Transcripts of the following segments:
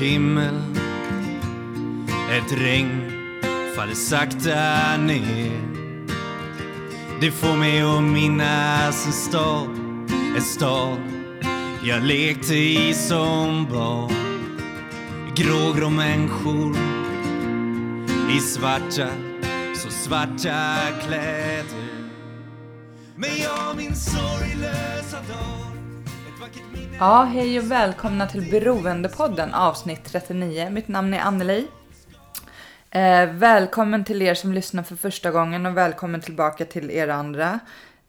himmel. Ett regn faller sakta ner. Det får mig att minnas en stad En stad jag lekte i som barn. Grågrå människor i svarta, så svarta kläder. Men jag min sorglösa dag Ja, hej och välkomna till Beroendepodden avsnitt 39. Mitt namn är Anneli. Eh, välkommen till er som lyssnar för första gången och välkommen tillbaka till er andra.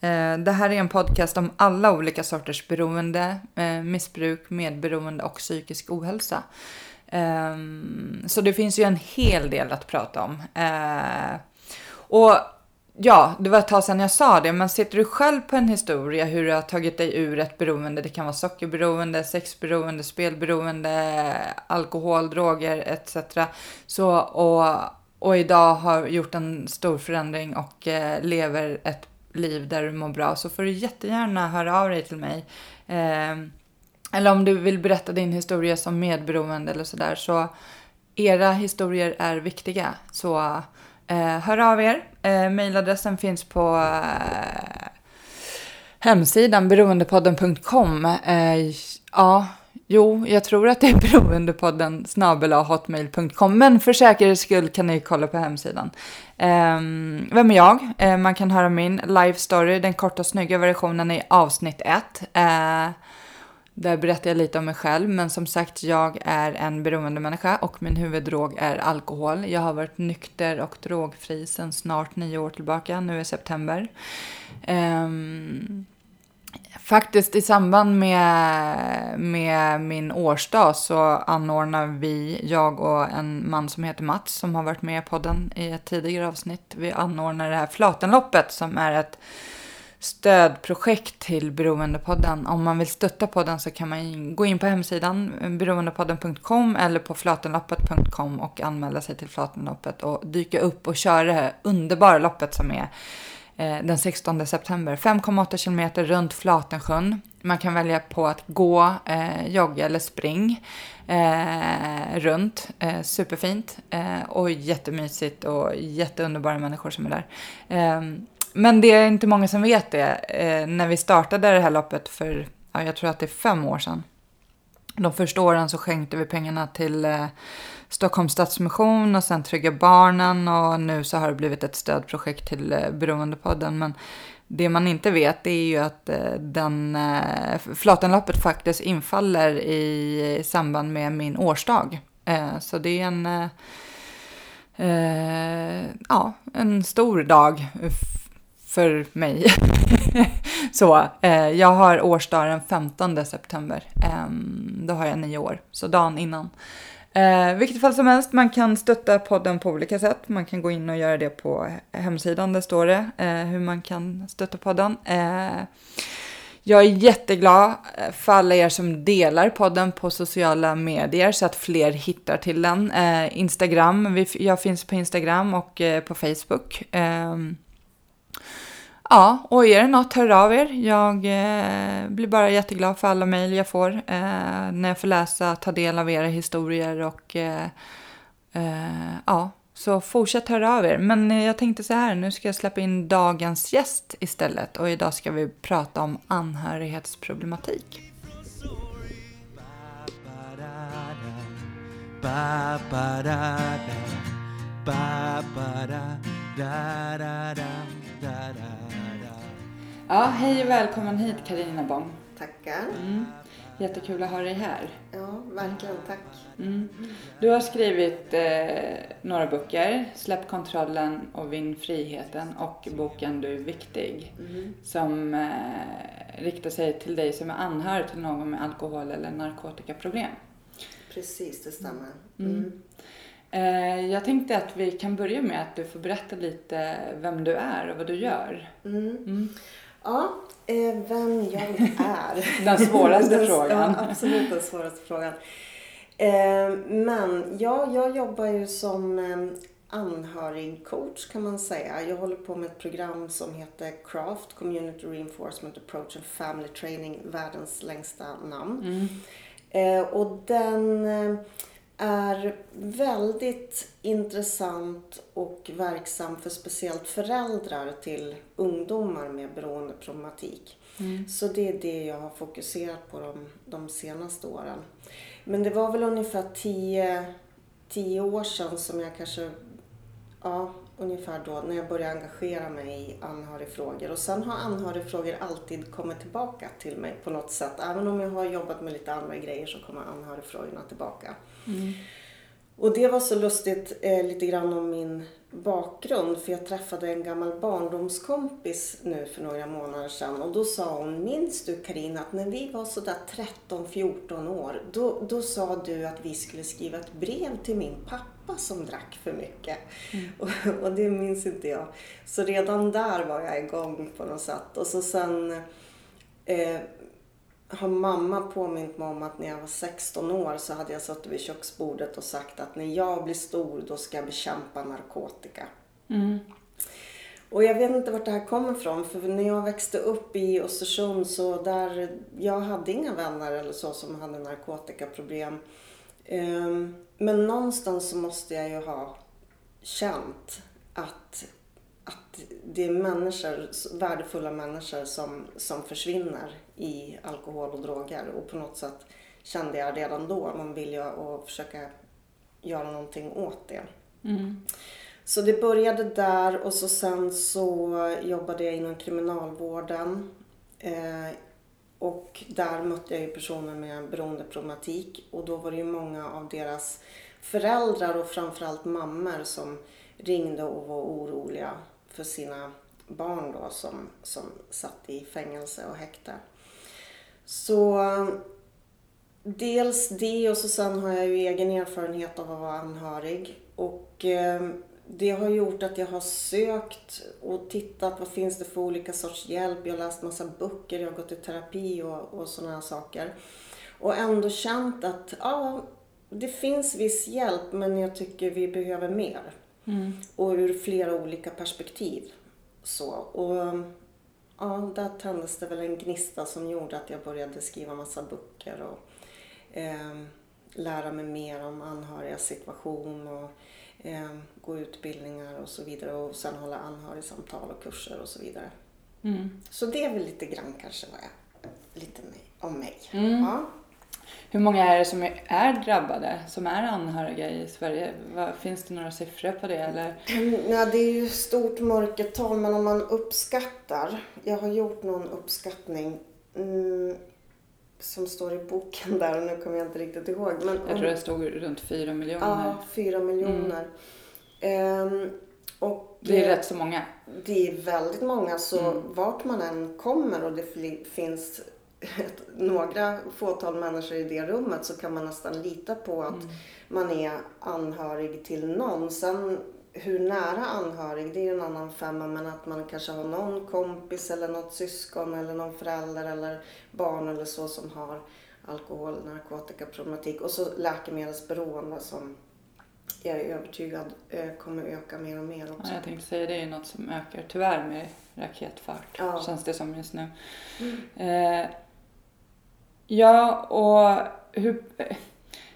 Eh, det här är en podcast om alla olika sorters beroende, eh, missbruk, medberoende och psykisk ohälsa. Eh, så det finns ju en hel del att prata om. Eh, och Ja, det var ett tag sedan jag sa det, men sitter du själv på en historia hur du har tagit dig ur ett beroende, det kan vara sockerberoende, sexberoende, spelberoende, alkohol, droger etc. Så, och, och idag har gjort en stor förändring och eh, lever ett liv där du mår bra så får du jättegärna höra av dig till mig. Eh, eller om du vill berätta din historia som medberoende eller sådär så era historier är viktiga. Så Eh, hör av er. Eh, mailadressen finns på eh, hemsidan beroendepodden.com. Eh, ja, jo, jag tror att det är beroendepodden hotmail.com. Men för säkerhets skull kan ni kolla på hemsidan. Eh, vem är jag? Eh, man kan höra min live story, den korta snygga versionen i avsnitt 1. Där berättar jag lite om mig själv, men som sagt, jag är en beroendemänniska och min huvuddrog är alkohol. Jag har varit nykter och drogfri sedan snart nio år tillbaka, nu i september. Um, faktiskt i samband med, med min årsdag så anordnar vi, jag och en man som heter Mats som har varit med i podden i ett tidigare avsnitt, vi anordnar det här Flatenloppet som är ett stödprojekt till Beroendepodden. Om man vill stötta podden så kan man gå in på hemsidan beroendepodden.com eller på flatenloppet.com och anmäla sig till Flatenloppet och dyka upp och köra det här underbara loppet som är eh, den 16 september. 5,8 kilometer runt Flatensjön. Man kan välja på att gå, eh, jogga eller spring eh, runt. Eh, superfint eh, och jättemysigt och jätteunderbara människor som är där. Ehm, men det är inte många som vet det. Eh, när vi startade det här loppet för, ja, jag tror att det är fem år sedan. De första åren så skänkte vi pengarna till eh, Stockholms Stadsmission och sen Trygga Barnen och nu så har det blivit ett stödprojekt till eh, Beroendepodden. Men det man inte vet är ju att eh, den, eh, Flatenloppet faktiskt infaller i samband med min årsdag. Eh, så det är en, eh, eh, ja, en stor dag för mig. så, eh, jag har årsdag den 15 september. Eh, då har jag nio år, så dagen innan. Eh, vilket fall som helst, man kan stötta podden på olika sätt. Man kan gå in och göra det på hemsidan, där står det eh, hur man kan stötta podden. Eh, jag är jätteglad eh, för alla er som delar podden på sociala medier så att fler hittar till den. Eh, Instagram, jag finns på Instagram och eh, på Facebook. Eh, Ja, och är det något, hör av er. Jag eh, blir bara jätteglad för alla mejl jag får eh, när jag får läsa, ta del av era historier och eh, eh ja, så fortsätt höra av er. Men eh, jag tänkte så här, nu ska jag släppa in dagens gäst istället och idag ska vi prata om anhörighetsproblematik. Ba, ba, da, da. Ba, Ja, hej och välkommen hit Karina Bong. Tackar. Mm. Jättekul att ha dig här. Ja, verkligen. Tack. Mm. Du har skrivit eh, några böcker, Släpp kontrollen och Vinn friheten och boken Du är viktig mm. som eh, riktar sig till dig som är anhörig till någon med alkohol eller narkotikaproblem. Precis, det stämmer. Mm. Eh, jag tänkte att vi kan börja med att du får berätta lite vem du är och vad du gör. Mm. mm. Ja, eh, vem jag är. Den svåraste frågan. Ja, absolut den svåraste frågan. Eh, men ja, jag jobbar ju som anhörigcoach kan man säga. Jag håller på med ett program som heter CRAFT, Community Reinforcement Approach and Family Training, världens längsta namn. Mm. Och den är väldigt intressant och verksam för speciellt föräldrar till ungdomar med beroendeproblematik. Mm. Så det är det jag har fokuserat på de, de senaste åren. Men det var väl ungefär tio, tio år sedan som jag kanske, ja ungefär då, när jag började engagera mig i anhörigfrågor. Och sen har anhörigfrågor alltid kommit tillbaka till mig på något sätt. Även om jag har jobbat med lite andra grejer så kommer anhörigfrågorna tillbaka. Och det var så lustigt eh, lite grann om min bakgrund för jag träffade en gammal barndomskompis nu för några månader sedan och då sa hon, minns du Karina att när vi var sådär 13-14 år då, då sa du att vi skulle skriva ett brev till min pappa som drack för mycket. Och, och det minns inte jag. Så redan där var jag igång på något sätt. Och så sen eh, har mamma påmint mig om att när jag var 16 år så hade jag suttit vid köksbordet och sagt att när jag blir stor då ska jag bekämpa narkotika. Mm. Och jag vet inte vart det här kommer ifrån för när jag växte upp i Östersund så där, jag hade inga vänner eller så som hade narkotikaproblem. Ehm, Men någonstans så måste jag ju ha känt att, att det är människor, värdefulla människor som, som försvinner i alkohol och droger. Och på något sätt kände jag redan då någon vilja att försöka göra någonting åt det. Mm. Så det började där och så sen så jobbade jag inom kriminalvården. Eh, och där mötte jag ju personer med beroendeproblematik och då var det ju många av deras föräldrar och framförallt mammor som ringde och var oroliga för sina barn då som, som satt i fängelse och häkte. Så dels det och så sen har jag ju egen erfarenhet av att vara anhörig. Och eh, det har gjort att jag har sökt och tittat vad finns det för olika sorts hjälp. Jag har läst massa böcker, jag har gått i terapi och, och sådana här saker. Och ändå känt att ja, det finns viss hjälp men jag tycker vi behöver mer. Mm. Och ur flera olika perspektiv. Så. Och ja, där tändes det väl en gnista som gjorde att jag började skriva massa böcker och eh, lära mig mer om anhörigas situation och eh, gå utbildningar och så vidare och sen hålla anhörigsamtal och kurser och så vidare. Mm. Så det är väl lite grann kanske vad jag, lite om mig. Mm. Ja. Hur många är det som är- drabbade, som är anhöriga i Sverige? Finns det några siffror på det? Eller? Ja, det är ju stort mörkertal men om man uppskattar. Jag har gjort någon uppskattning mm, som står i boken där och nu kommer jag inte riktigt ihåg. Men Jag om- tror det stod runt 4 miljoner. Ja, fyra miljoner. Ehm, och Det är rätt så många. det är väldigt många så Mm. vart man än kommer och det finns ett, några fåtal människor i det rummet så kan man nästan lita på att Mm. man är anhörig till någon. Sen hur nära anhörig, det är en annan femma men att man kanske har någon kompis eller något syskon eller någon förälder eller barn eller så som har alkohol narkotikaproblematik och så läkemedelsberoende som jag är övertygad eh, kommer öka mer och mer också. Ja, jag tänkte säga det är något som ökar tyvärr med raketfart. Ja. Känns det som just nu. Eh, ja, och hur,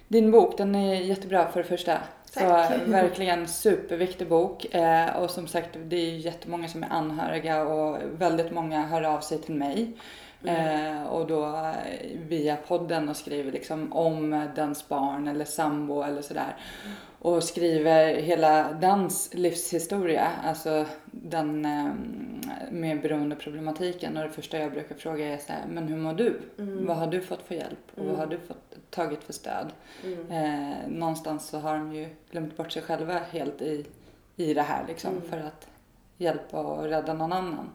din bok den är jättebra för det första. Så verkligen superviktig bok. Eh, och som sagt, det är jättemånga som är anhöriga och väldigt många hör av sig till mig. Eh, och då eh, via podden och skriver liksom om dens barn eller sambo eller sådär. Och skriver hela dens livshistoria, alltså den eh, med beroendeproblematiken. Och det första jag brukar fråga är så här, men hur mår du? Vad har du fått för hjälp? Och vad har du fått tagit för stöd? Eh, någonstans så har de ju glömt bort sig själva helt i, i det här liksom för att hjälpa och rädda någon annan.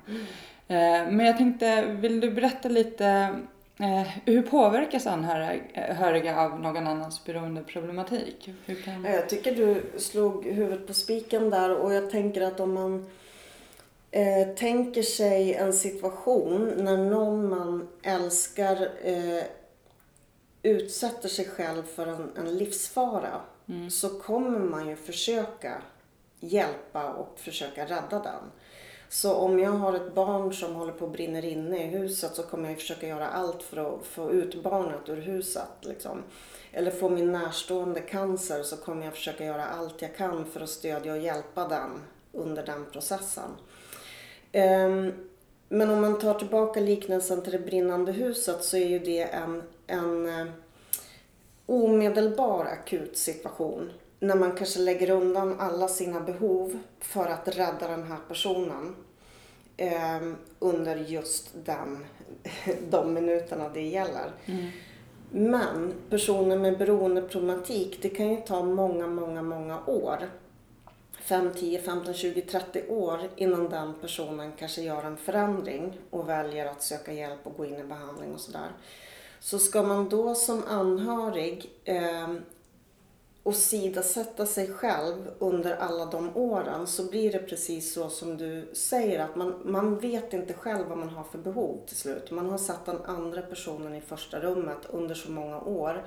Eh, men jag tänkte, vill du berätta lite eh, hur påverkas anhöriga av någon annans beroendeproblematik? Hur kan... Ja, Jag tycker du slog huvudet på spiken där och jag tänker att om man eh, tänker sig en situation när någon man älskar eh, utsätter sig själv för en, en livsfara så kommer man ju försöka hjälpa och försöka rädda den. Så om jag har ett barn som håller på att brinna inne i huset så kommer jag försöka göra allt för att få ut barnet ur huset. Liksom. Eller får min närstående cancer så kommer jag försöka göra allt jag kan för att stödja och hjälpa den under den processen. Ehm, men om man tar tillbaka liknelsen till det brinnande huset så är ju det en, en eh, omedelbar akut situation. När man kanske lägger undan alla sina behov för att rädda den här personen um, under just den, de minuterna det gäller. Mm. Men personer med beroendeproblematik, det kan ju ta många, många, många år 5, 10, 15, 20, 30 år innan den personen kanske gör en förändring och väljer att söka hjälp och gå in i behandling och sådär. Så ska man då som anhörig eh, åsidosätta sig själv under alla de åren så blir det precis så som du säger att man, man vet inte själv vad man har för behov till slut. Man har satt den andra personen i första rummet under så många år.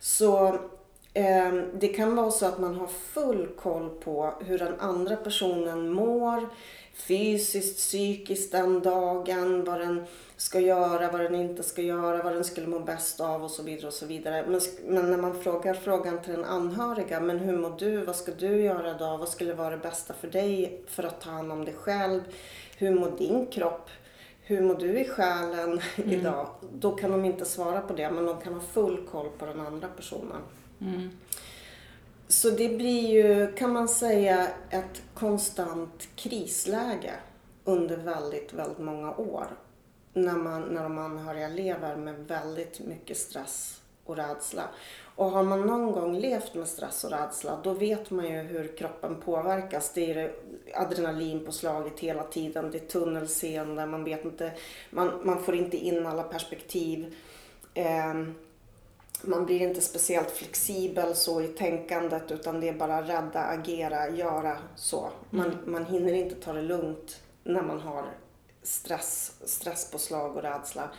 Så eh, det kan vara så att man har full koll på hur den andra personen mår fysiskt, psykiskt den dagen, vad den ska göra, vad den inte ska göra, vad den skulle må bäst av och så vidare. och så vidare. Men, men när man frågar frågan till den anhöriga, men hur mår du, vad ska du göra idag, vad skulle vara det bästa för dig för att ta hand om dig själv, hur mår din kropp, hur mår du i själen mm. idag? Då kan de inte svara på det, men de kan ha full koll på den andra personen. Mm. Så det blir ju, kan man säga, ett konstant krisläge under väldigt, väldigt många år. När, man, när de anhöriga lever med väldigt mycket stress och rädsla. Och har man någon gång levt med stress och rädsla då vet man ju hur kroppen påverkas. Det är adrenalinpåslaget hela tiden, det är tunnelseende, man vet inte, man, man får inte in alla perspektiv. Eh, man blir inte speciellt flexibel så i tänkandet utan det är bara rädda, agera, göra så. Man, mm. man hinner inte ta det lugnt när man har stress, stresspåslag och rädsla.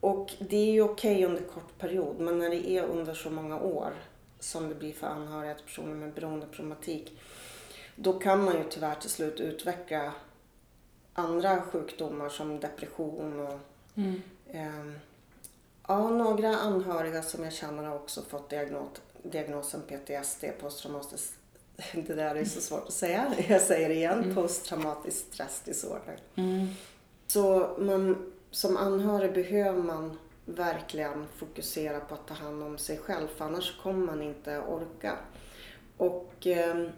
Och det är ju okej okay under kort period men när det är under så många år som det blir för anhöriga till personer med beroendeproblematik då kan man ju tyvärr till slut utveckla andra sjukdomar som depression och mm. eh, Ja, några anhöriga som jag känner har också fått diagnos, diagnosen PTSD, posttraumatisk det där är så svårt att säga. Jag säger det igen. Mm. Posttraumatisk stressdisorder. Mm. Så man, som anhörig behöver man verkligen fokusera på att ta hand om sig själv för annars kommer man inte orka. Och eh,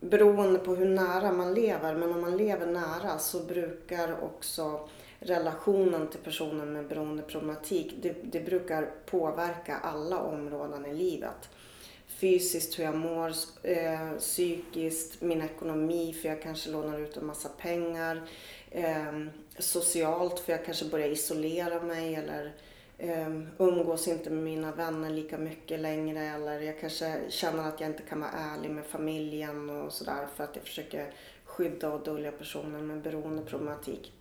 beroende på hur nära man lever, men om man lever nära så brukar också relationen till personen med beroendeproblematik, det, det brukar påverka alla områden i livet. Fysiskt hur jag mår, eh, psykiskt, min ekonomi för jag kanske lånar ut en massa pengar. Eh, socialt för jag kanske börjar isolera mig eller eh, umgås inte med mina vänner lika mycket längre eller jag kanske känner att jag inte kan vara ärlig med familjen och sådär för att jag försöker skydda och dölja personer med beroendeproblematik.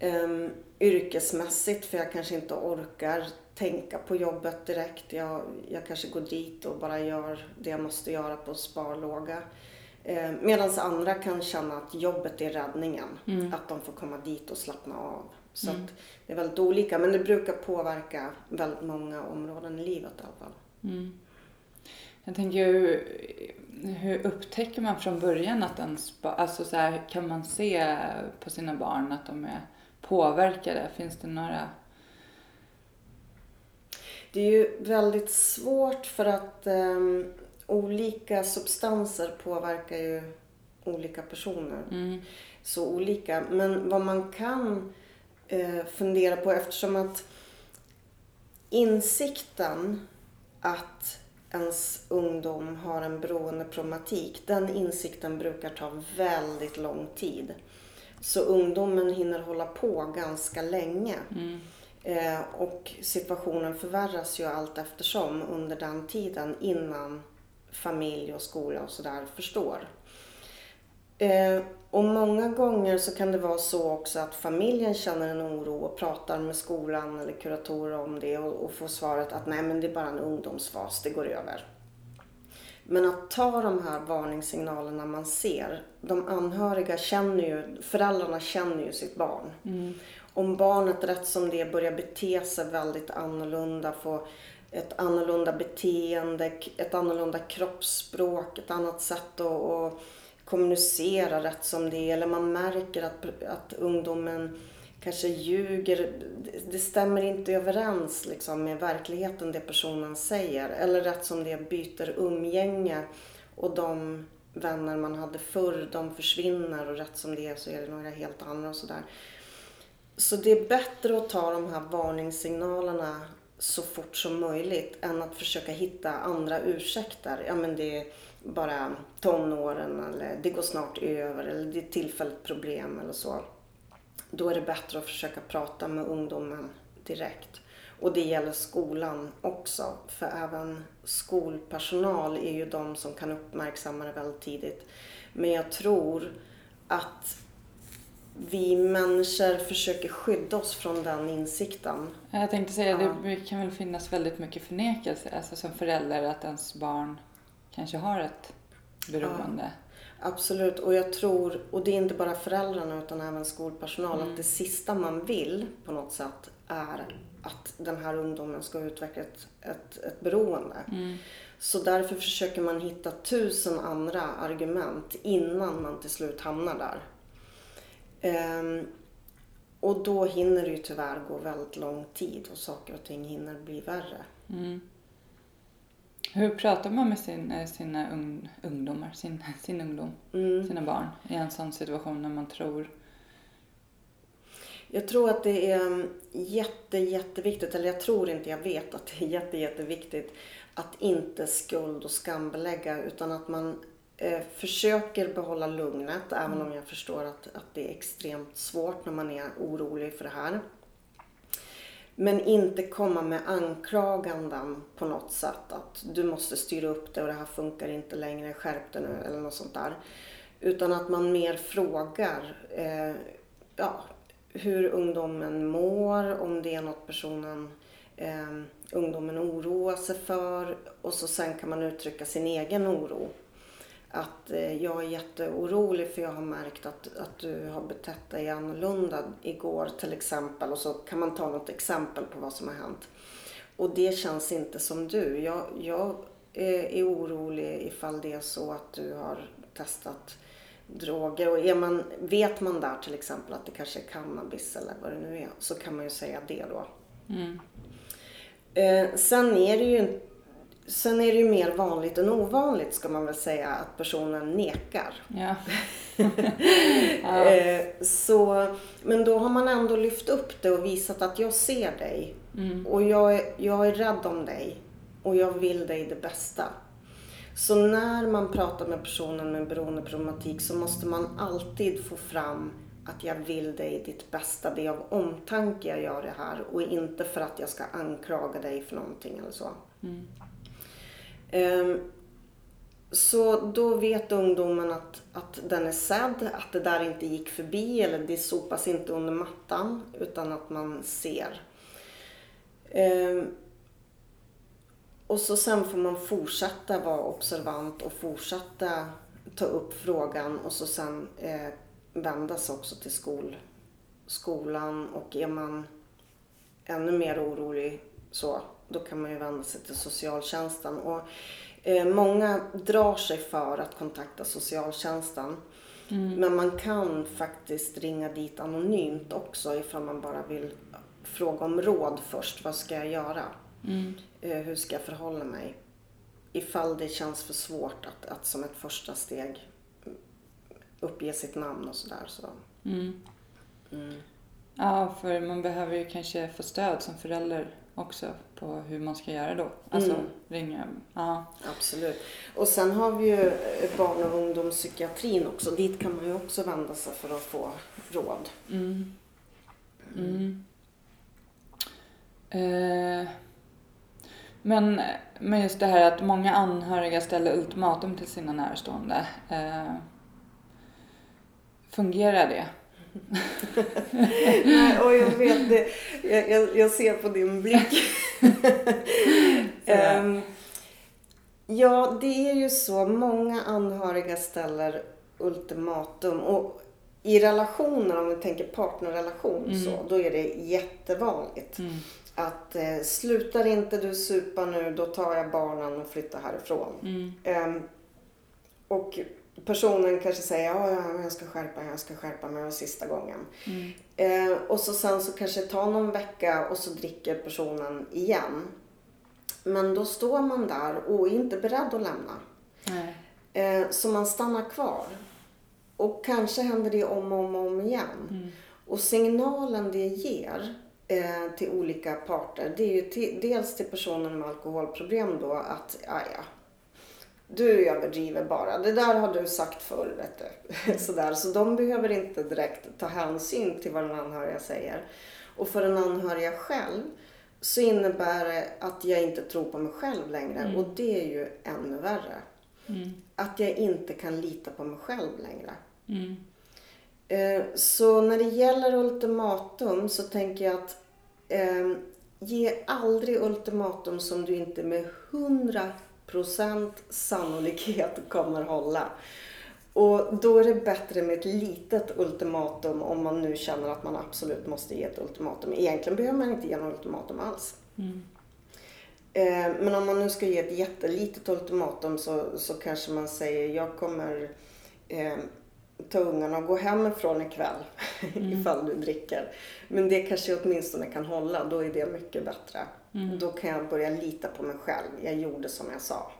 Um, yrkesmässigt för jag kanske inte orkar tänka på jobbet direkt. Jag, jag kanske går dit och bara gör det jag måste göra på sparlåga. Eh, Medan andra kan känna att jobbet är räddningen. Mm. Att de får komma dit och slappna av. Så mm. det är väldigt olika. Men det brukar påverka väldigt många områden i livet i alla fall. Mm. Jag tänker hur, hur upptäcker man från början att ens alltså så här, kan man se på sina barn att de är påverkade? Finns det några? Det är ju väldigt svårt för att um, olika substanser påverkar ju olika personer. Mm. Så olika. Men vad man kan uh, fundera på eftersom att insikten att ens ungdom har en beroendeproblematik, den insikten brukar ta väldigt lång tid. Så ungdomen hinner hålla på ganska länge. Mm. Eh, och situationen förvärras ju allt eftersom under den tiden innan familj och skola och sådär förstår. Eh, och många gånger så kan det vara så också att familjen känner en oro och pratar med skolan eller kuratorer om det och, och får svaret att nej men det är bara en ungdomsfas, det går över. Men att ta de här varningssignalerna man ser. De anhöriga känner ju, föräldrarna känner ju sitt barn. Mm. Om barnet rätt som det börjar bete sig väldigt annorlunda, få ett annorlunda beteende, ett annorlunda kroppsspråk, ett annat sätt att, att kommunicera rätt som det är. Eller man märker att, att ungdomen kanske ljuger. Det- Det stämmer inte överens liksom, med verkligheten det personen säger. Eller rätt som det byter umgänge och de vänner man hade förr, de försvinner och rätt som det är så är det några helt andra och sådär. Så det är bättre att ta de här varningssignalerna så fort som möjligt än att försöka hitta andra ursäkter. Ja men det är bara tonåren eller det går snart över eller det är tillfälligt problem eller så. Då är det bättre att försöka prata med ungdomen direkt. Och det gäller skolan också. För även skolpersonal är ju de som kan uppmärksamma det väldigt tidigt. Men jag tror att vi människor försöker skydda oss från den insikten. Jag tänkte säga, Ja. det kan väl finnas väldigt mycket förnekelse, alltså som förälder, att ens barn kanske har ett beroende. Absolut, och jag tror, och det är inte bara föräldrarna utan även skolpersonal, att det sista man vill på något sätt är att den här ungdomen ska utveckla ett, ett, ett beroende. Så därför försöker man hitta tusen andra argument innan man till slut hamnar där. Ehm, och då hinner det ju tyvärr gå väldigt lång tid och saker och ting hinner bli värre. Hur pratar man med sin, eh, sina ung, ungdomar, sin, sin ungdom, sina barn i en sån situation när man tror... Jag tror att det är mm, jätte, jätteviktigt, eller jag tror inte, jag vet att det är jätte, jätteviktigt att inte skuld och skambelägga utan att man eh, försöker behålla lugnet även om jag förstår att, att det är extremt svårt när man är orolig för det här. Men inte komma med anklaganden på något sätt att du måste styra upp det och det här funkar inte längre, skärp det nu eller något sånt där. Utan att man mer frågar eh, ja, hur ungdomen mår, om det är något personen, eh, ungdomen oroar sig för och så sen kan man uttrycka sin egen oro. Att eh, jag är jätteorolig för jag har märkt att, att du har betett dig annorlunda igår till exempel och så kan man ta något exempel på vad som har hänt. Och det känns inte som du. Jag, jag eh, är orolig ifall det är så att du har testat droger och är man, vet man där till exempel att det kanske är cannabis eller vad det nu är så kan man ju säga det då. Eh, sen är det ju Sen är det ju mer vanligt än ovanligt ska man väl säga att personen nekar. Ja. Eh, så, men då har man ändå lyft upp det och visat att jag ser dig. Och jag är, jag är rädd om dig. Och jag vill dig det bästa. Så när man pratar med personen med beroendeproblematik så måste man alltid få fram att jag vill dig ditt bästa. Det är av omtanke jag gör det här och inte för att jag ska anklaga dig för någonting eller så. Ehm, Ehm, så då vet ungdomen att, att den är sedd, att det där inte gick förbi eller det sopas inte under mattan utan att man ser. Ehm, och så sen får man fortsätta vara observant och fortsätta ta upp frågan och så sen eh, vända sig också till skol, skolan och är man ännu mer orolig så, då kan man ju vända sig till socialtjänsten. Och, eh, många drar sig för att kontakta socialtjänsten. Men man kan faktiskt ringa dit anonymt också ifall man bara vill fråga om råd först. Vad ska jag göra? Eh, hur ska jag förhålla mig? Ifall det känns för svårt att, att som ett första steg uppge sitt namn och sådär. Så. ja, för man behöver ju kanske få stöd som förälder också på hur man ska göra då. Alltså ringa. Ja. Absolut. Och sen har vi ju barn och ungdomspsykiatrin också. Dit kan man ju också vända sig för att få råd. Eh, men, men just det här att många anhöriga ställer ultimatum till sina närstående. Eh, fungerar det? Nej, och jag vet det. Jag, jag, jag ser på din blick. Ehm, Ja, det är ju så. Många anhöriga ställer ultimatum. Och i relationer, om vi tänker partnerrelation, Mm. så, då är det jättevanligt. Att eh, slutar inte du supa nu, då tar jag barnen och flyttar härifrån. Mm. Ehm, och personen kanske säger ja, ja, jag ska skärpa mig, jag ska skärpa mig, var sista gången. Mm. Eh, och så sen så kanske det tar någon vecka och så dricker personen igen. Men då står man där och är inte beredd att lämna. Eh, så man stannar kvar. Och kanske händer det om och om, och om igen. Mm. Och signalen det ger eh, till olika parter, det är ju till, dels till personen med alkoholproblem då att, ja ja, du överdriver bara. Det där har du sagt förr, vet du. Sådär. Så de behöver inte direkt ta hänsyn till vad den anhöriga säger. Och för den anhöriga själv så innebär det att jag inte tror på mig själv längre. Och det är ju ännu värre. Mm. Att jag inte kan lita på mig själv längre. Mm. Eh, Så när det gäller ultimatum så tänker jag att eh, ge aldrig ultimatum som du inte med 100% sannolikhet kommer hålla. Och då är det bättre med ett litet ultimatum om man nu känner att man absolut måste ge ett ultimatum. Egentligen behöver man inte ge något ultimatum alls. Mm. Eh, Men om man nu ska ge ett jättelitet ultimatum så, så kanske man säger jag kommer eh, ta ungarna och gå hemifrån ikväll ifall du dricker. Men det kanske jag åtminstone kan hålla, då är det mycket bättre. Då kan jag börja lita på mig själv. Jag gjorde som jag sa.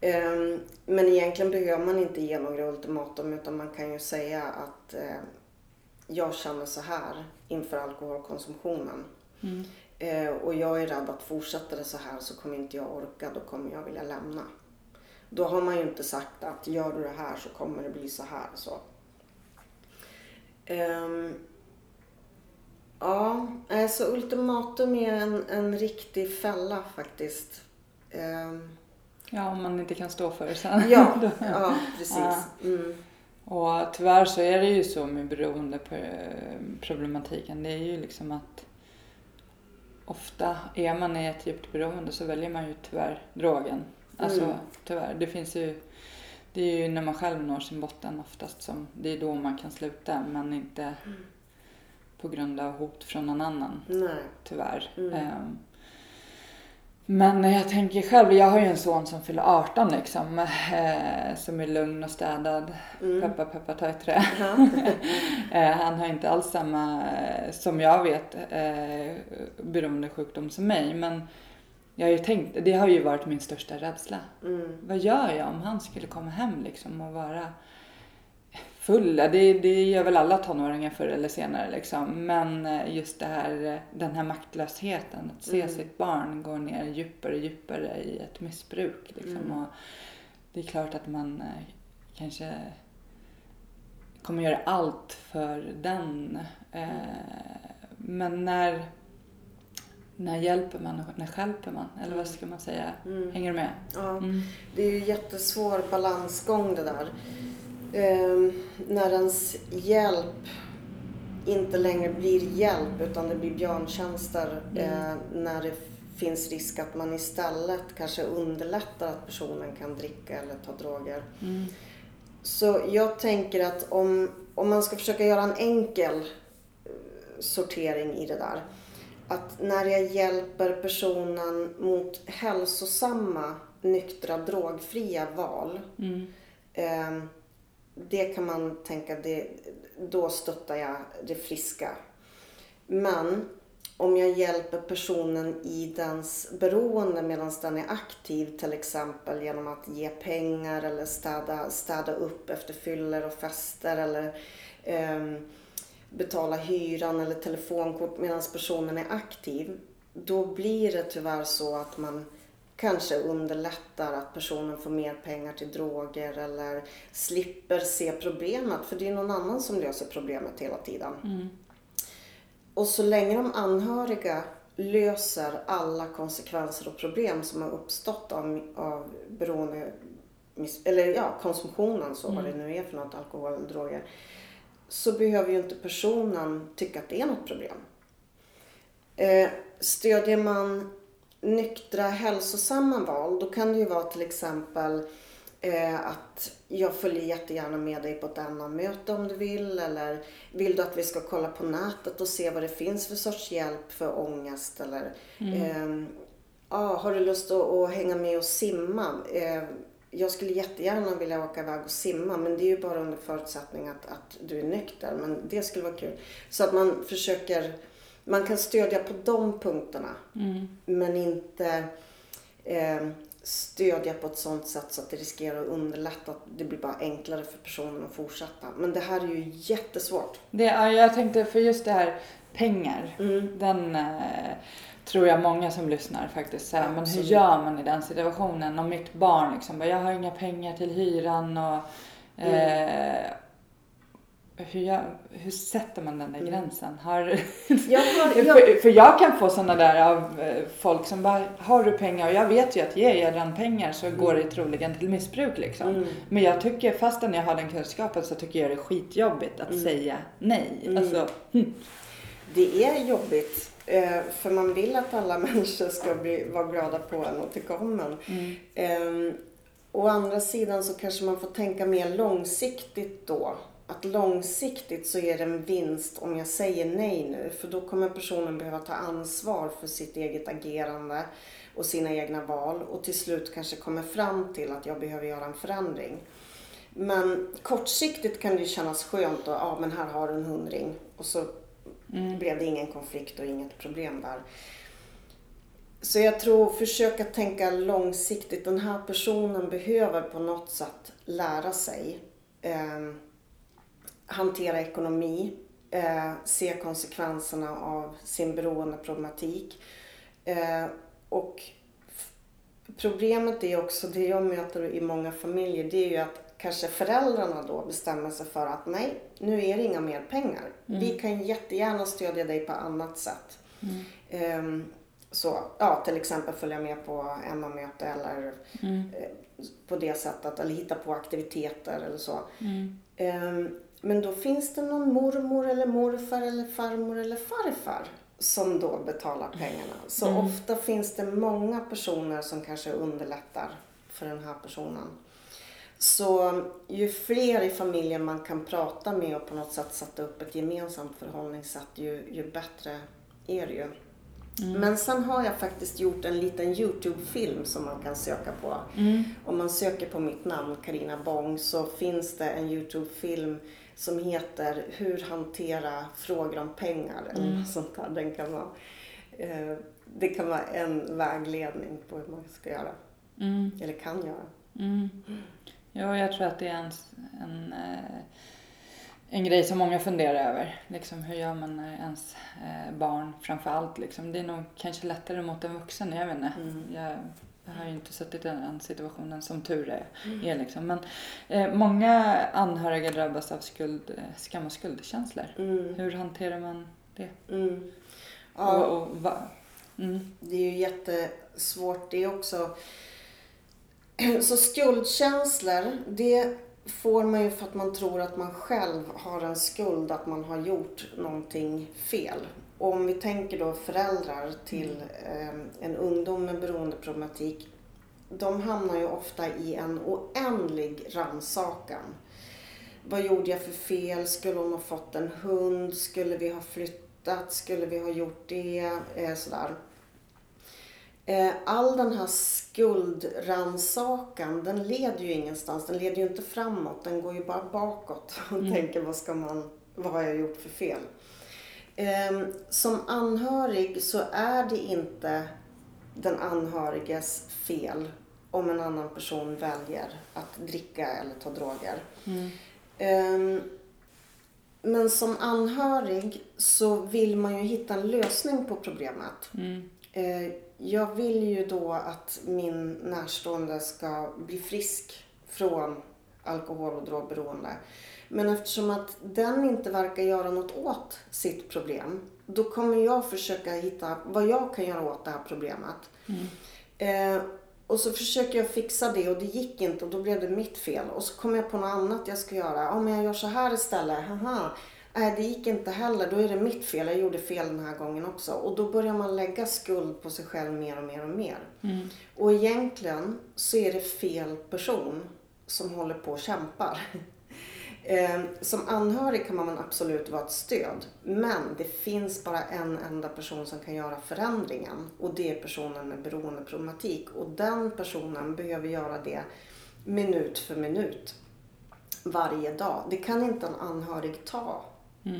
Eh, Men egentligen behöver man inte ge några ultimatum utan man kan ju säga att eh, jag känner så här inför alkoholkonsumtionen. Mm. Eh, och jag är rädd att fortsätter det så här så kommer inte jag orka, då kommer jag vilja lämna. Då har man ju inte sagt att gör du det här så kommer det bli så här. Så. Ehm, ja, alltså ultimatum är en, en riktig fälla faktiskt. Ehm, Ja, om man inte kan stå för det sen. ja, ja, precis. Ja. Mm, Och tyvärr så är det ju så med beroendeproblematiken. Det är ju liksom att ofta är man i ett djupt beroende så väljer man ju tyvärr drogen. Alltså Mm. tyvärr. Det finns ju det är ju när man själv når sin botten oftast som det är då man kan sluta men inte på grund av hot från någon annan nej. tyvärr. Mm. Ehm, Men jag tänker själv, jag har ju en son som fyller 18 liksom. Eh, som är lugn och städad. Mm. Peppa peppa ta i trä. Eh, han har inte alls samma, eh, som jag vet, eh, beroendesjukdom som mig. Men jag har ju tänkt, det har ju varit min största rädsla. Mm. Vad gör jag om han skulle komma hem liksom och vara full? Det, det gör väl alla tonåringar förr eller senare liksom. Men eh, just det här, eh, den här maktlösheten, att se Mm. sitt barn gå ner djupare och djupare i ett missbruk. Liksom. Mm. Och det är klart att man eh, kanske kommer göra allt för den. Men när, när hjälper man och när skälper man? Eller vad ska man säga? Mm. Hänger du med? Ja. Mm. Det är ju jättesvår balansgång det där. Ehm, när ens hjälp inte längre blir hjälp utan det blir björntjänster. Eh, när det finns risk att man istället kanske underlättar att personen kan dricka eller ta droger. Mm. Så jag tänker att om, om man ska försöka göra en enkel eh, sortering i det där. Att när jag hjälper personen mot hälsosamma, nyktra, drogfria val. Mm. Eh, det kan man tänka, det, då stöttar jag det friska. Men om jag hjälper personen i dens beroende medan den är aktiv, till exempel genom att ge pengar eller städa, städa upp efter fyller och fester eller ehm, betala hyran eller telefonkort medan personen är aktiv. Då blir det tyvärr så att man kanske underlättar att personen får mer pengar till droger eller slipper se problemet. För det är någon annan som löser problemet hela tiden. Mm. Och så länge de anhöriga löser alla konsekvenser och problem som har uppstått av, av beroende, eller ja, konsumtionen, så vad det nu är för något, alkohol eller droger, så behöver ju inte personen tycka att det är något problem. Eh, stödjer man nyktra, hälsosamma val, då kan det ju vara till exempel eh, att jag följer jättegärna med dig på ett annat möte om du vill. Eller vill du att vi ska kolla på nätet och se vad det finns för sorts hjälp för ångest? Eller, eh, ja, har du lust att, att hänga med och simma? Eh, jag skulle jättegärna vilja åka iväg och simma men det är ju bara under förutsättning att, att du är nykter. Men det skulle vara kul. Så att man försöker, man kan stödja på de punkterna. Men inte eh, stödja på ett sånt sätt så att det riskerar att underlätta. Att det blir bara enklare för personen att fortsätta. Men det här är ju jättesvårt. Det, ja, jag tänkte för just det här pengar. Mm. Den eh, tror jag många som lyssnar faktiskt säger. Men hur gör man i den situationen? Om mitt barn liksom bara, jag har inga pengar till hyran och Mm. Hur, gör, hur sätter man den där gränsen? Har, Jag har, jag, för, för jag kan få sådana där av eh, folk som bara, har du pengar? Och jag vet ju att ger jag den pengar så går det troligen till missbruk liksom. Mm. Men jag tycker, fastän jag har den kunskapen så tycker jag det är skitjobbigt att säga nej. Alltså, hm. det är jobbigt. Eh, för man vill att alla människor ska bli, vara glada på en och tycka om en. Eh, å andra sidan så kanske man får tänka mer långsiktigt då. Att långsiktigt så är det en vinst om jag säger nej nu. För då kommer personen behöva ta ansvar för sitt eget agerande och sina egna val. Och till slut kanske kommer fram till att jag behöver göra en förändring. Men kortsiktigt kan det kännas skönt och ja men här har du en hundring. Och så blev det ingen konflikt och inget problem där. Så jag tror, försöka tänka långsiktigt. Den här personen behöver på något sätt lära sig eh, hantera ekonomi, eh, se konsekvenserna av sin beroendeproblematik. Eh, och problemet är också, det jag möter i många familjer, det är ju att kanske föräldrarna då bestämmer sig för att nej, nu är det inga mer pengar. Vi kan jättegärna stödja dig på annat sätt. Ehm, så, ja, till exempel följa med på MA-möte eller eh, på det sättet, eller hitta på aktiviteter eller så. Ehm, men då finns det någon mormor eller morfar eller farmor eller farfar som då betalar pengarna. Så ofta finns det många personer som kanske underlättar för den här personen. Så ju fler i familjen man kan prata med och på något sätt sätta upp ett gemensamt förhållningssätt ju, ju bättre är det ju. Men sen har jag faktiskt gjort en liten Youtube-film som man kan söka på. Om man söker på mitt namn, Karina Bong, så finns det en Youtube-film som heter Hur hantera frågor om pengar. Eller något sånt där. Den kan vara, eh, det kan vara en vägledning på hur man ska göra. Eller kan göra. Mm. Jo, jag tror att det är en, en, eh, en grej som många funderar över. Liksom, hur gör man när ens eh, barn framför allt? Liksom. Det är nog kanske lättare mot en vuxen, jag vet inte. Jag, jag har ju inte suttit i den situationen som tur är. är liksom. Men eh, många anhöriga drabbas av skuld, eh, skam och skuldkänslor. Hur hanterar man det? Mm. Ja. Och, och, va? mm. Det är ju jättesvårt det också. Så skuldkänslor, det får man ju för att man tror att man själv har en skuld, att man har gjort någonting fel. Och om vi tänker då föräldrar till eh, en ungdom med beroendeproblematik, de hamnar ju ofta i en oändlig rannsakan. Vad gjorde jag för fel? Skulle hon ha fått en hund? Skulle vi ha flyttat? Skulle vi ha gjort det? Eh, sådär. Eh, All den här skuldransakan, den leder ju ingenstans. Den leder ju inte framåt. Den går ju bara bakåt och tänker vad ska man, vad har jag gjort för fel? Eh, Som anhörig så är det inte den anhöriges fel om en annan person väljer att dricka eller ta droger. Ehm, Men som anhörig så vill man ju hitta en lösning på problemet. Eh, Jag vill ju då att min närstående ska bli frisk från alkohol och drogberoende. Men eftersom att den inte verkar göra något åt sitt problem, då kommer jag försöka hitta vad jag kan göra åt det här problemet. Eh, och så försöker jag fixa det och det gick inte och då blev det mitt fel. Och så kommer jag på något annat jag ska göra. Ja, men jag gör så här istället. Haha. nej det gick inte heller, då är det mitt fel, jag gjorde fel den här gången också. Och då börjar man lägga skuld på sig själv mer och mer och mer. Mm. Och egentligen så är det fel person som håller på och kämpar. Eh, Som anhörig kan man absolut vara ett stöd. Men det finns bara en enda person som kan göra förändringen. Och det är personen med beroendeproblematik. Och den personen behöver göra det minut för minut. Varje dag. Det kan inte en anhörig ta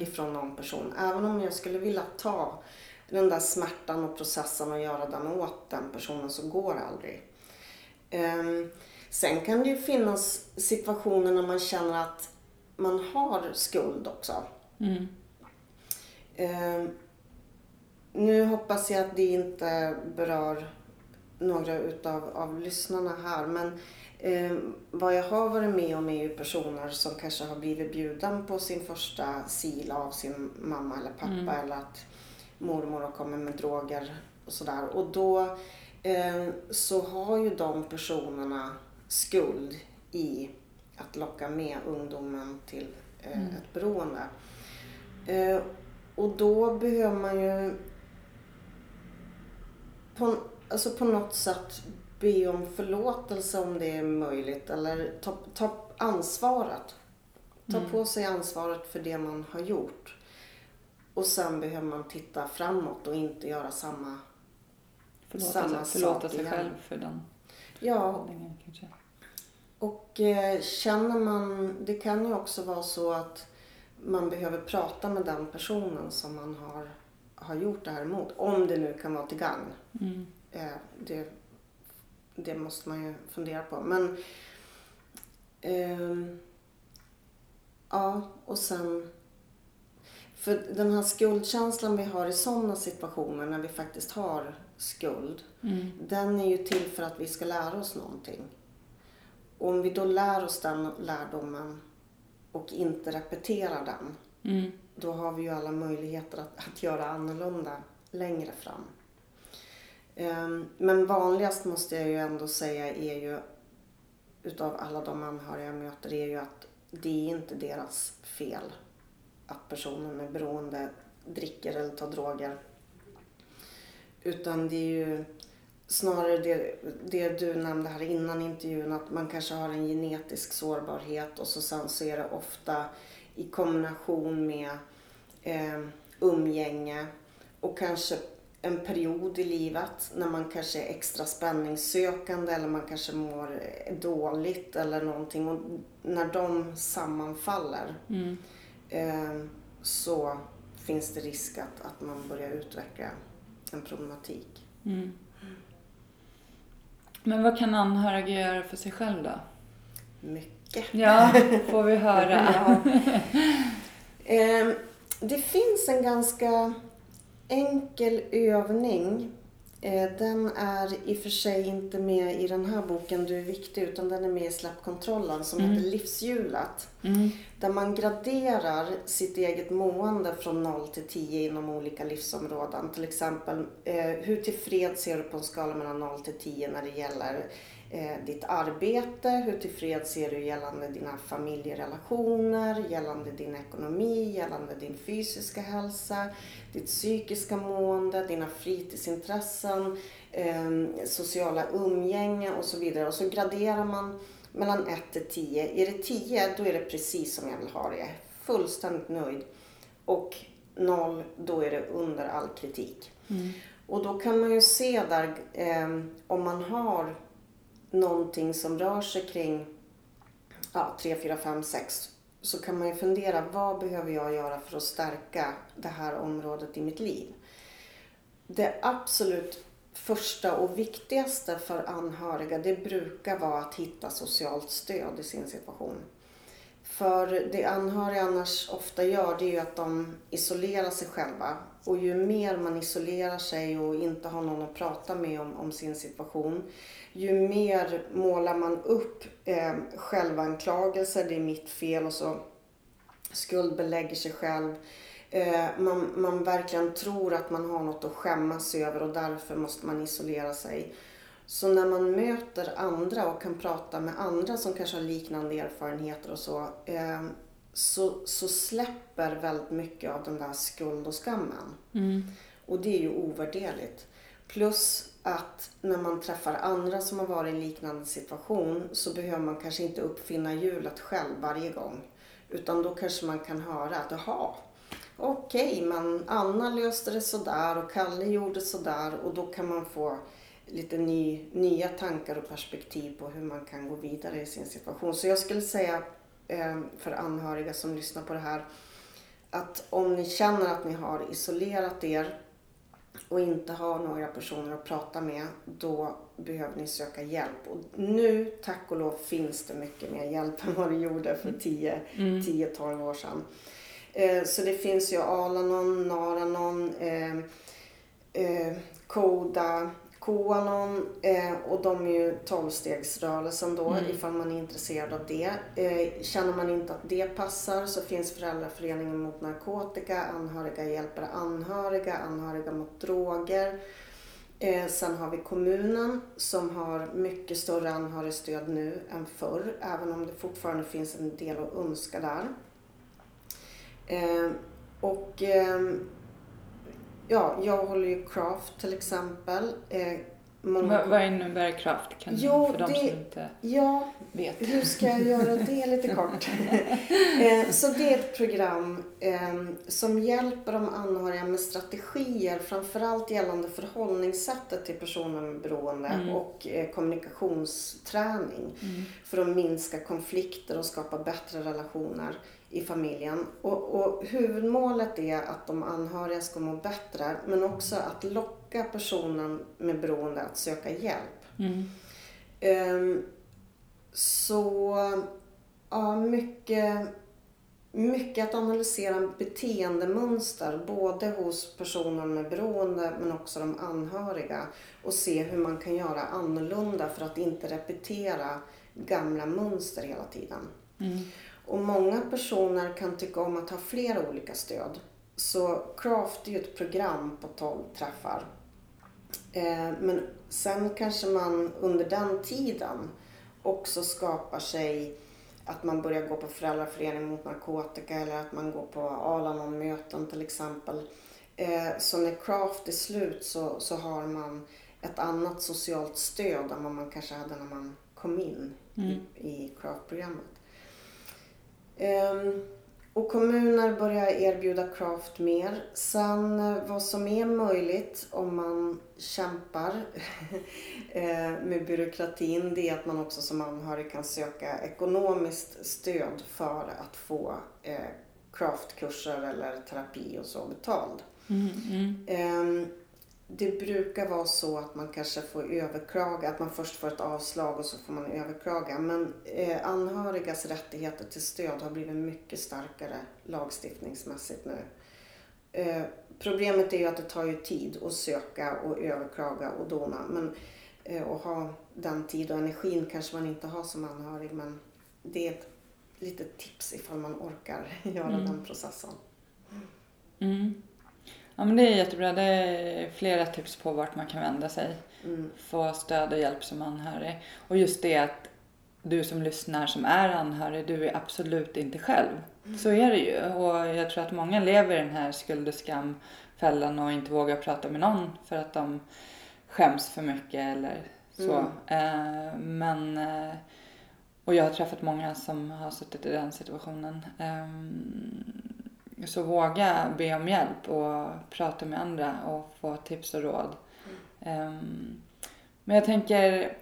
ifrån någon person. Även om jag skulle vilja ta den där smärtan och processen och göra den åt den personen så går det aldrig. Ehm, sen kan det ju finnas situationer när man känner att man har skuld också. Mm. Ehm, nu hoppas jag att det inte berör några utav av lyssnarna här men ehm, vad jag har varit med om är ju personer som kanske har blivit bjuden på sin första sil av sin mamma eller pappa eller att mormor har kommit med droger och sådär. Och då eh, så har ju de personerna skuld i att locka med ungdomen till eh, ett beroende. Eh, och då behöver man ju på, alltså på något sätt be om förlåtelse om det är möjligt eller ta, ta ansvaret. Ta på sig ansvaret för det man har gjort. Och sen behöver man titta framåt och inte göra samma Förlåta, Samma sig, förlåta sak sig igen. själv för den Ja, handlingen kanske. Och eh, känner man, det kan ju också vara så att man behöver prata med den personen som man har, har gjort det här emot. Om det nu kan vara till gagn. Mm. Eh, det, det måste man ju fundera på. Men ehm, ja, och sen för den här skuldkänslan vi har i sådana situationer när vi faktiskt har skuld. Mm. Den är ju till för att vi ska lära oss någonting. Om vi då lär oss den lärdomen och inte repeterar den. Mm. Då har vi ju alla möjligheter att, att göra annorlunda längre fram. Ehm, Men vanligast måste jag ju ändå säga är ju utav alla de anhöriga jag möter är ju att det är inte deras fel att personen med beroende dricker eller tar droger. Utan det är ju snarare det, det du nämnde här innan intervjun att man kanske har en genetisk sårbarhet och så sen så är det ofta i kombination med eh, umgänge och kanske en period i livet när man kanske är extra spänningssökande eller man kanske mår dåligt eller någonting. Och när de sammanfaller Mm. eh, så finns det risk att, att man börjar utveckla en problematik. Mm. Men vad kan anhöriga göra för sig själv då? Mycket. Ja, får vi höra. Ja. Eh, det finns en ganska enkel övning. Eh, den är i och för sig inte med i den här boken Du är viktig utan den är med i Släppkontrollen som Mm. heter Livshjulet. Mm. Där man graderar sitt eget mående från 0 till 10 inom olika livsområden. Till exempel, eh, hur tillfreds är du på en skala mellan 0 till 10 när det gäller eh, ditt arbete? Hur tillfreds är du gällande dina familjerelationer, gällande din ekonomi, gällande din fysiska hälsa, ditt psykiska mående, dina fritidsintressen, eh, sociala umgänge och så vidare. Och så graderar man mellan 1 till 10. Är det 10 då är det precis som jag vill ha det. Fullständigt nöjd. Och 0 då är det under all kritik. Mm. Och då kan man ju se där eh, om man har någonting som rör sig kring ja, 3, 4, 5, 6 så kan man ju fundera vad behöver jag göra för att stärka det här området i mitt liv. Det absolut första och viktigaste för anhöriga det brukar vara att hitta socialt stöd i sin situation. För det anhöriga annars ofta gör det är ju att de isolerar sig själva. Och ju mer man isolerar sig och inte har någon att prata med om, om sin situation. Ju mer målar man upp eh, självanklagelser, det är mitt fel och så skuldbelägger sig själv. Eh, man, man verkligen tror att man har något att skämmas över och därför måste man isolera sig. Så när man möter andra och kan prata med andra som kanske har liknande erfarenheter och så. Eh, så, så släpper väldigt mycket av den där skuld och skammen. Mm. Och det är ju ovärderligt. Plus att när man träffar andra som har varit i en liknande situation så behöver man kanske inte uppfinna hjulet själv varje gång. Utan då kanske man kan höra att jaha, okej, okay, men Anna löste det sådär och Kalle gjorde sådär och då kan man få lite ny, nya tankar och perspektiv på hur man kan gå vidare i sin situation. Så jag skulle säga eh, för anhöriga som lyssnar på det här att om ni känner att ni har isolerat er och inte har några personer att prata med, då behöver ni söka hjälp. Och nu, tack och lov, finns det mycket mer hjälp än vad det gjorde för 10-12 mm. år sedan. Eh, så det finns ju Alanon, Naranon, eh, eh, Koda, Koanon eh, och de är ju tolvstegsrörelsen då mm. ifall man är intresserad av det. Eh, känner man inte att det passar så finns Föräldraföreningen mot narkotika, Anhöriga hjälper anhöriga, Anhöriga mot droger. Eh, sen har vi kommunen som har mycket större anhörigstöd nu än förr även om det fortfarande finns en del att önska där. Eh, och ehm, ja, jag håller ju craft till exempel. Eh, många... Vad innebär craft? Kan jo, för de det, som inte ja, vet. Hur ska jag göra det lite kort? eh, så det är ett program eh, som hjälper de anhöriga med strategier, framförallt gällande förhållningssättet till personer med beroende mm. och eh, kommunikationsträning. Mm. För att minska konflikter och skapa bättre relationer i familjen. Och, och huvudmålet är att de anhöriga ska må bättre men också att locka personen med beroende att söka hjälp. Mm. Um, så ja, mycket, mycket att analysera beteendemönster både hos personer med beroende men också de anhöriga och se hur man kan göra annorlunda för att inte repetera gamla mönster hela tiden. Mm. Och många personer kan tycka om att ha flera olika stöd. Så Craft är ju ett program på 12 träffar. Eh, men sen kanske man under den tiden också skapar sig att man börjar gå på föräldraförening mot narkotika eller att man går på Alanon-möten till exempel. Eh, så när Craft är slut så, så har man ett annat socialt stöd än vad man kanske hade när man kom in mm. i, i Craft-programmet. Ehm, och kommuner börjar erbjuda craft mer. Sen eh, vad som är möjligt om man kämpar eh, med byråkratin det är att man också som anhörig kan söka ekonomiskt stöd för att få eh, craftkurser eller terapi och så betald. Mm, mm. Det brukar vara så att man kanske får överklaga, att man först får ett avslag och så får man överklaga. Men eh, anhörigas rättigheter till stöd har blivit mycket starkare lagstiftningsmässigt nu. Eh, problemet är ju att det tar ju tid att söka och överklaga och dona. Men eh, att ha den tid och energin kanske man inte har som anhörig. Men det är ett litet tips ifall man orkar göra mm. den processen. Mm. Ja men det är jättebra. Det är flera tips på vart man kan vända sig. Mm. Få stöd och hjälp som anhörig. Och just det att du som lyssnar som är anhörig, du är absolut inte själv. Mm. Så är det ju. Och jag tror att många lever i den här skuld och skamfällan och inte vågar prata med någon för att de skäms för mycket eller så. Mm. Eh, men eh, och jag har träffat många som har suttit i den situationen. Eh, så våga be om hjälp och prata med andra och få tips och råd. Mm. Um, men jag tänker,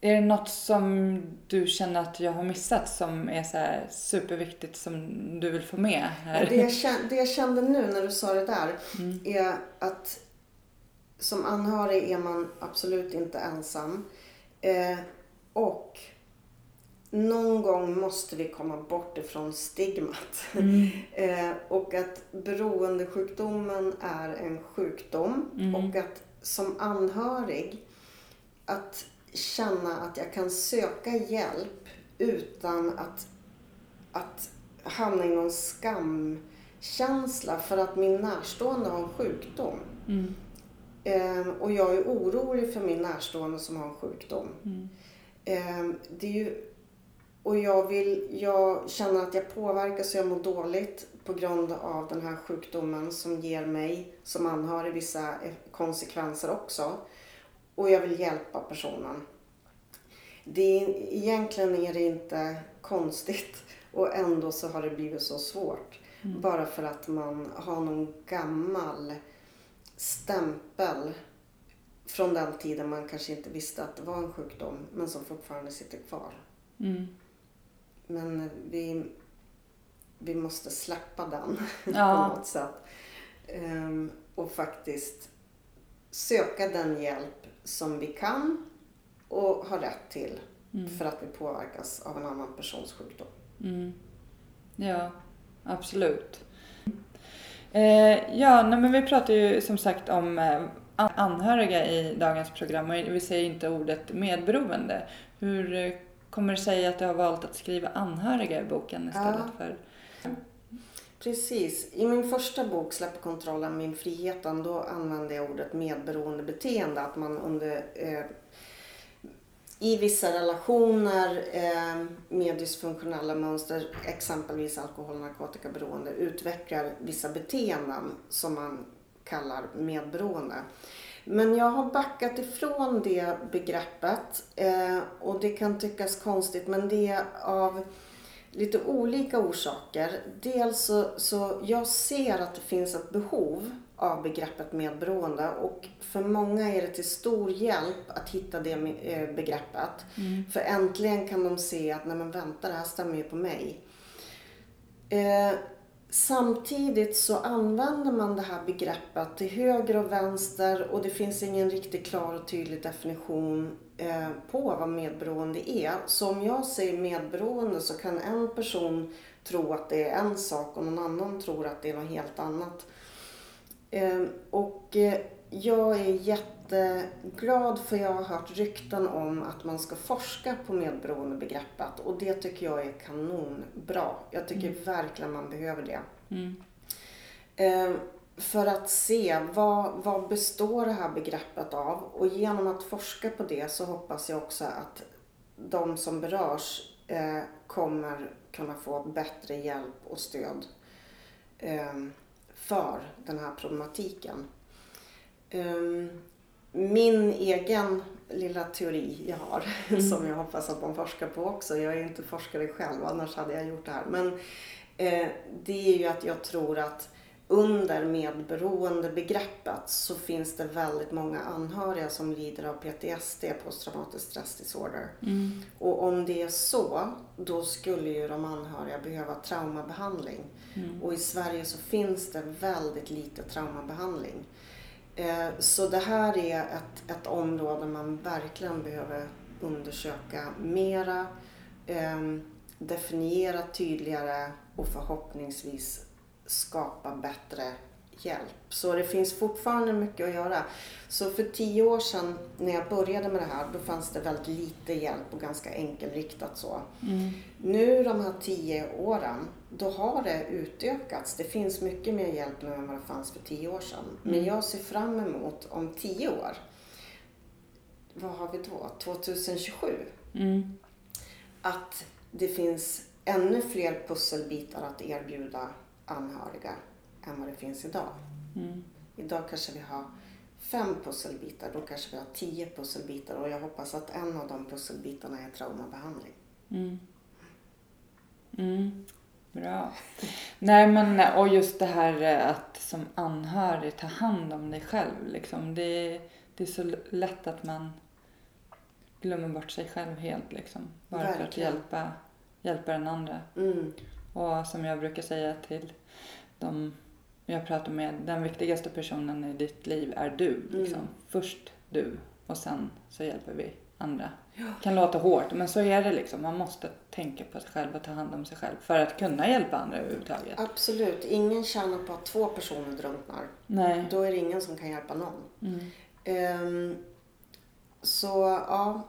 är det något som du känner att jag har missat som är så superviktigt som du vill få med här? Det jag, kände, det jag kände nu när du sa det där mm. är att som anhörig är man absolut inte ensam. Eh, och någon gång måste vi komma bort ifrån stigmat. Mm. eh, och att beroendesjukdomen är en sjukdom mm. och att som anhörig att känna att jag kan söka hjälp utan att, att hamna i någon skamkänsla för att min närstående har en sjukdom. Mm. Eh, och jag är orolig för min närstående som har en sjukdom. Eh, det är ju och jag, vill, jag känner att jag påverkas och jag mår dåligt på grund av den här sjukdomen som ger mig som anhörig vissa konsekvenser också. Och jag vill hjälpa personen. Det är, egentligen är det inte konstigt och ändå så har det blivit så svårt. Mm. Bara för att man har någon gammal stämpel från den tiden man kanske inte visste att det var en sjukdom men som fortfarande sitter kvar. Mm. Men vi, vi måste släppa den ja. på något sätt. Um, och faktiskt söka den hjälp som vi kan och har rätt till mm. för att vi påverkas av en annan persons sjukdom. Mm. Ja, absolut. Eh, ja, nej, men vi pratar ju som sagt om eh, anhöriga i dagens program och vi säger inte ordet medberoende. Hur eh, kommer det sig att du har valt att skriva anhöriga i boken istället ja. för... Precis. I min första bok, Släpp kontrollen, min friheten, då använde jag ordet medberoende beteende. Att man under eh, i vissa relationer eh, med dysfunktionella mönster, exempelvis alkohol och narkotikaberoende, utvecklar vissa beteenden som man kallar medberoende. Men jag har backat ifrån det begreppet eh, och det kan tyckas konstigt men det är av lite olika orsaker. Dels så, så jag ser att det finns ett behov av begreppet medberoende och för många är det till stor hjälp att hitta det eh, begreppet. Mm. För äntligen kan de se att, nej men vänta det här stämmer ju på mig. Eh, Samtidigt så använder man det här begreppet till höger och vänster och det finns ingen riktigt klar och tydlig definition eh, på vad medberoende är. Så om jag säger medberoende så kan en person tro att det är en sak och någon annan tror att det är något helt annat. Eh, och eh, jag är jätteglad för jag har hört rykten om att man ska forska på medberoendebegreppet och det tycker jag är kanonbra. Jag tycker mm. verkligen man behöver det. Mm. Eh, för att se vad, vad består det här begreppet av och genom att forska på det så hoppas jag också att de som berörs eh, kommer kunna få bättre hjälp och stöd eh, för den här problematiken. Ehm, min egen lilla teori jag har, mm. som jag hoppas att man forskar på också. Jag är inte forskare själv, annars hade jag gjort det här. Men eh, det är ju att jag tror att under medberoendebegreppet så finns det väldigt många anhöriga som lider av PTSD, posttraumatisk stressdisorder. Mm. Och om det är så, då skulle ju de anhöriga behöva traumabehandling. Mm. Och i Sverige så finns det väldigt lite traumabehandling. Eh, så det här är ett, ett område man verkligen behöver undersöka mera, ehm, definiera tydligare och förhoppningsvis skapa bättre hjälp. Så det finns fortfarande mycket att göra. Så för tio år sedan när jag började med det här då fanns det väldigt lite hjälp och ganska enkelriktat så. Mm. Nu de här tio åren då har det utökats. Det finns mycket mer hjälp nu än vad det fanns för tio år sedan. Mm. Men jag ser fram emot om tio år, vad har vi då? 2027? Mm. Att det finns ännu fler pusselbitar att erbjuda anhöriga än vad det finns idag. Mm. Idag kanske vi har fem pusselbitar, då kanske vi har tio pusselbitar och jag hoppas att en av de pusselbitarna är traumabehandling. Mm. Mm. Bra. Nej men och just det här eh, att som anhörig ta hand om dig själv liksom. Det, det är så lätt att man glömmer bort sig själv helt liksom. Bara Verkligen. för att hjälpa, hjälpa den andra. Mm. Och som jag brukar säga till de jag pratar med, den viktigaste personen i ditt liv är du. Liksom. Mm. Först du och sen så hjälper vi andra. Ja. kan låta hårt men så är det liksom. Man måste tänka på sig själv och ta hand om sig själv för att kunna hjälpa andra överhuvudtaget. Absolut. Ingen tjänar på att två personer drunknar. Nej. Då är det ingen som kan hjälpa någon. Mm. Um, så ja.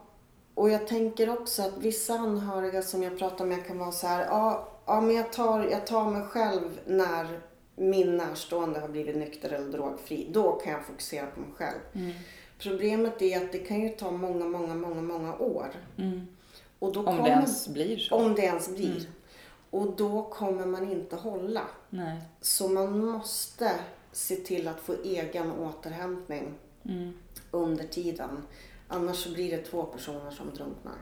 Och jag tänker också att vissa anhöriga som jag pratar med kan vara så här. Ja, ja men jag tar, jag tar mig själv när min närstående har blivit nykter eller drogfri. Då kan jag fokusera på mig själv. Mm. Problemet är att det kan ju ta många, många, många, många år. Mm. Och då Om kommer, det ens blir så. Om det ens blir. Och då kommer man inte hålla. Nej. Så man måste se till att få egen återhämtning Mm. under tiden. Annars så blir det två personer som drunknar.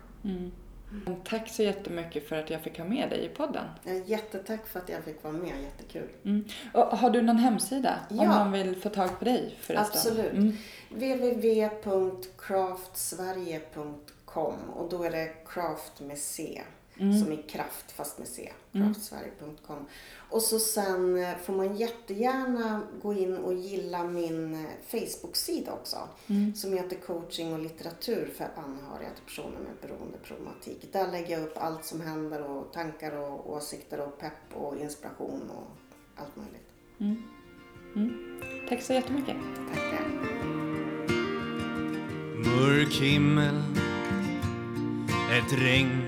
Tack så jättemycket för att jag fick ha med dig i podden. Jättetack för att jag fick vara med, jättekul. Mm. Och har du någon hemsida? Om Ja. man vill få tag på dig förresten? Absolut. Mm. www.craftsverige.com och då är det craft med C. Mm. Som i kraft fast med C. Craftsverige.com. Och så sen eh, får man jättegärna gå in och gilla min eh, Facebook-sida också. Mm. Som heter Coaching och litteratur för anhöriga till personer med beroendeproblematik. Där lägger jag upp allt som händer och tankar och åsikter och pepp och inspiration och allt möjligt. Tack så jättemycket. Tackar. Mörk himmel Ett regn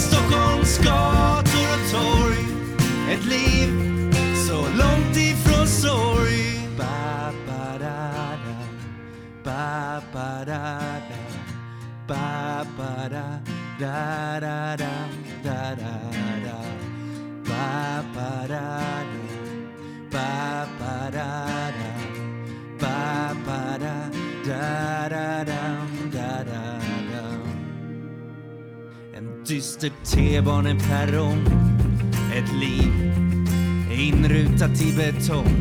Stockholms gator och torg Ett liv så långt ifrån sorg ba, ba, da, da. Ba, ba, da, da. Ba, ba, da, da, da, da, da, da, da. Ba, ba, da, da. Ba, ba, da, da. ba, ba, da, da, da, da. Dyster T-baneperrong Ett liv inrutat i betong.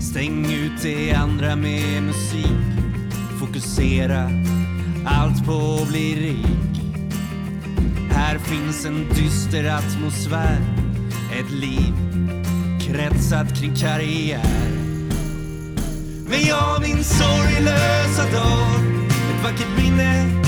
Stäng ut det andra med musik. Fokusera allt på att bli rik. Här finns en dyster atmosfär. Ett liv kretsat kring karriär. Men jag min sorglösa dag. Ett vackert minne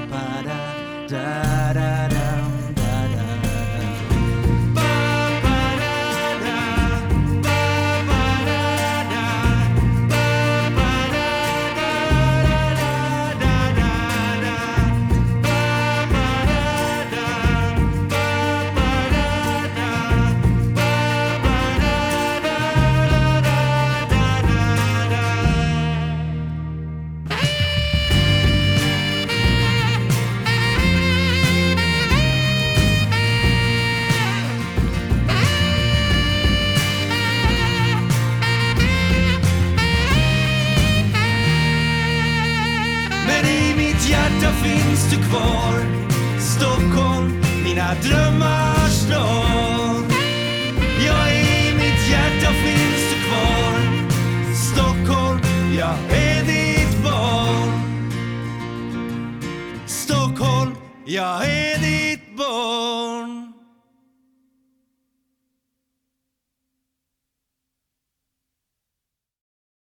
ditt